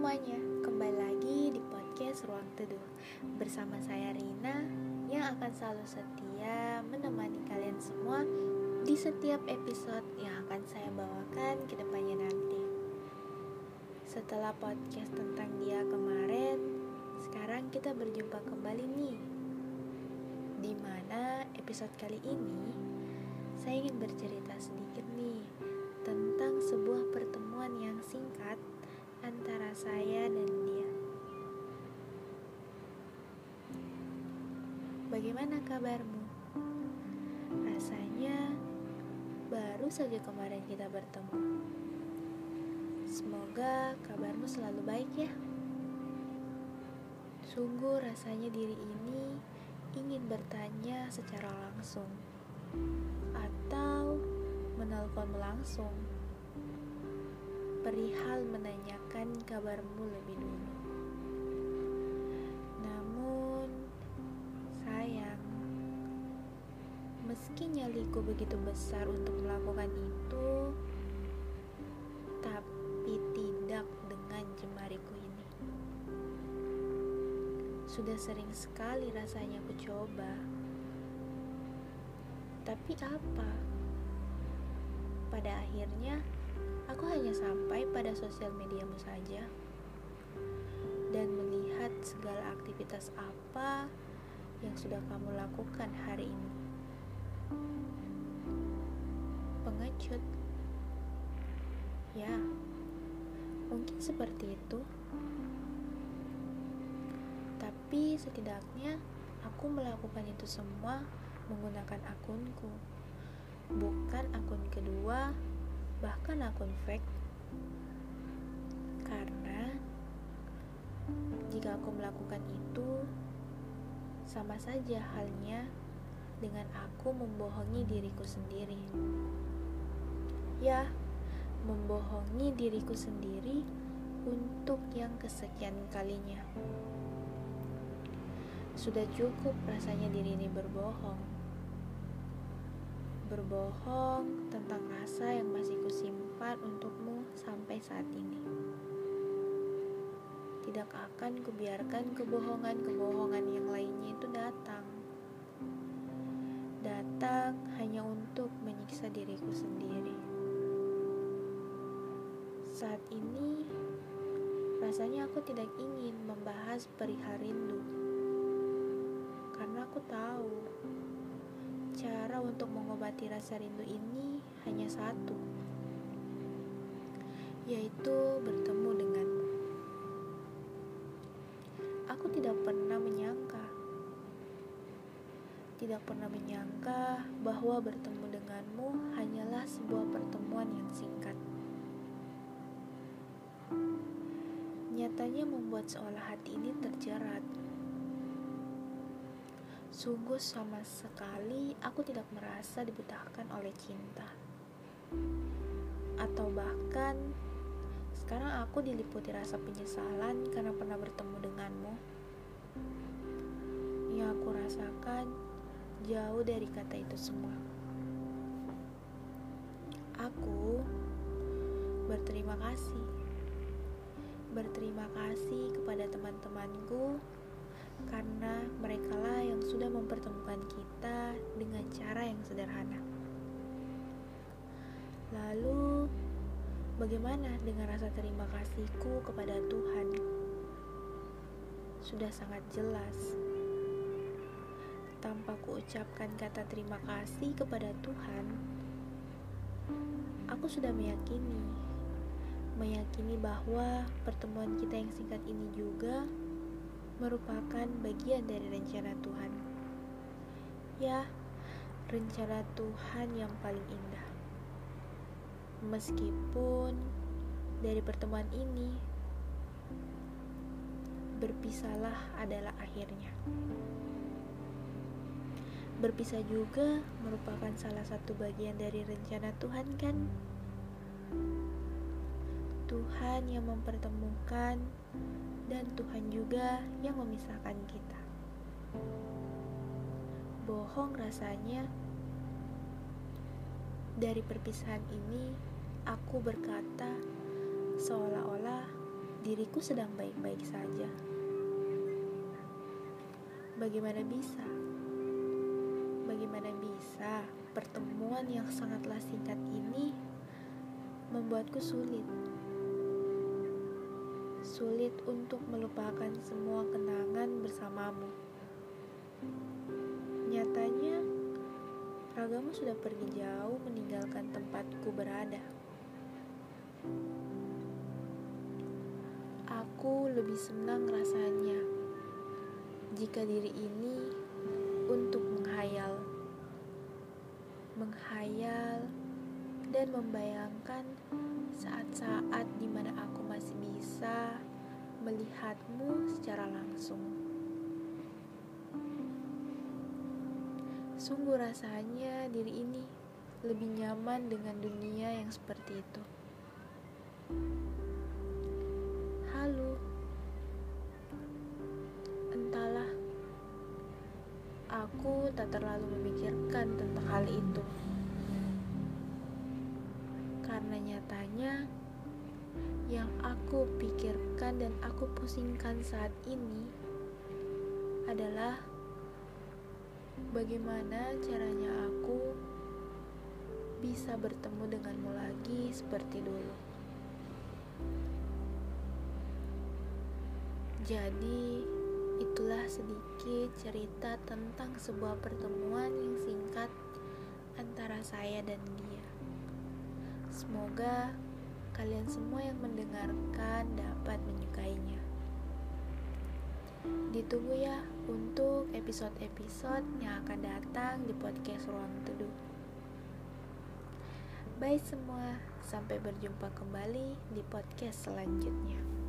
semuanya, kembali lagi di podcast Ruang Teduh Bersama saya Rina yang akan selalu setia menemani kalian semua Di setiap episode yang akan saya bawakan ke depannya nanti. Setelah podcast tentang dia kemarin Sekarang kita berjumpa kembali nih. Di mana episode kali ini Saya ingin bercerita sedikit nih Tentang sebuah pertemuan yang singkat antara saya dan dia. Bagaimana kabarmu? Rasanya baru saja kemarin kita bertemu. Semoga kabarmu selalu baik ya. Sungguh rasanya diri ini ingin bertanya secara langsung atau menelpon langsung perihal menanyakan kabarmu lebih dulu. Namun, sayang, meski nyaliku begitu besar untuk melakukan itu, tapi tidak dengan jemariku ini. Sudah sering sekali rasanya aku coba. Tapi apa? Pada akhirnya, hanya sampai pada sosial mediamu saja dan melihat segala aktivitas apa yang sudah kamu lakukan hari ini. Pengecut, ya, mungkin seperti itu, tapi setidaknya aku melakukan itu semua menggunakan akunku, bukan akun kedua bahkan akun fake karena jika aku melakukan itu sama saja halnya dengan aku membohongi diriku sendiri. Ya membohongi diriku sendiri untuk yang kesekian kalinya. Sudah cukup rasanya diri ini berbohong berbohong tentang rasa yang masih kusimpan untukmu sampai saat ini. Tidak akan kubiarkan kebohongan-kebohongan yang lainnya itu datang. Datang hanya untuk menyiksa diriku sendiri. Saat ini, rasanya aku tidak ingin membahas perihal rindu. Karena aku tahu Cara untuk mengobati rasa rindu ini hanya satu, yaitu bertemu denganmu. Aku tidak pernah menyangka, tidak pernah menyangka bahwa bertemu denganmu hanyalah sebuah pertemuan yang singkat. Nyatanya membuat seolah hati ini terjerat Sungguh sama sekali aku tidak merasa dibutahkan oleh cinta. Atau bahkan sekarang aku diliputi rasa penyesalan karena pernah bertemu denganmu. Yang aku rasakan jauh dari kata itu semua. Aku berterima kasih. Berterima kasih kepada teman-temanku karena merekalah yang sudah mempertemukan kita dengan cara yang sederhana. Lalu, bagaimana dengan rasa terima kasihku kepada Tuhan? Sudah sangat jelas. Tanpa kuucapkan kata terima kasih kepada Tuhan, aku sudah meyakini, meyakini bahwa pertemuan kita yang singkat ini juga merupakan bagian dari rencana Tuhan. Ya, rencana Tuhan yang paling indah. Meskipun dari pertemuan ini berpisahlah adalah akhirnya. Berpisah juga merupakan salah satu bagian dari rencana Tuhan kan? Tuhan yang mempertemukan dan Tuhan juga yang memisahkan kita. Bohong rasanya. Dari perpisahan ini, aku berkata seolah-olah diriku sedang baik-baik saja. Bagaimana bisa? Bagaimana bisa pertemuan yang sangatlah singkat ini membuatku sulit? Sulit untuk melupakan semua kenangan bersamamu. Nyatanya, ragamu sudah pergi jauh meninggalkan tempatku berada. Aku lebih senang rasanya jika diri ini untuk menghayal, menghayal dan membayangkan saat-saat di melihatmu secara langsung. Sungguh rasanya diri ini lebih nyaman dengan dunia yang seperti itu. Halo. Aku tak terlalu memikirkan tentang hal itu. Karena nyatanya yang aku pikirkan dan aku pusingkan saat ini adalah bagaimana caranya aku bisa bertemu denganmu lagi seperti dulu. Jadi, Itulah sedikit cerita tentang sebuah pertemuan yang singkat antara saya dan dia. Semoga kalian semua yang mendengarkan dapat menyukainya. Ditunggu ya untuk episode-episode yang akan datang di podcast Ruang Teduh. Bye semua, sampai berjumpa kembali di podcast selanjutnya.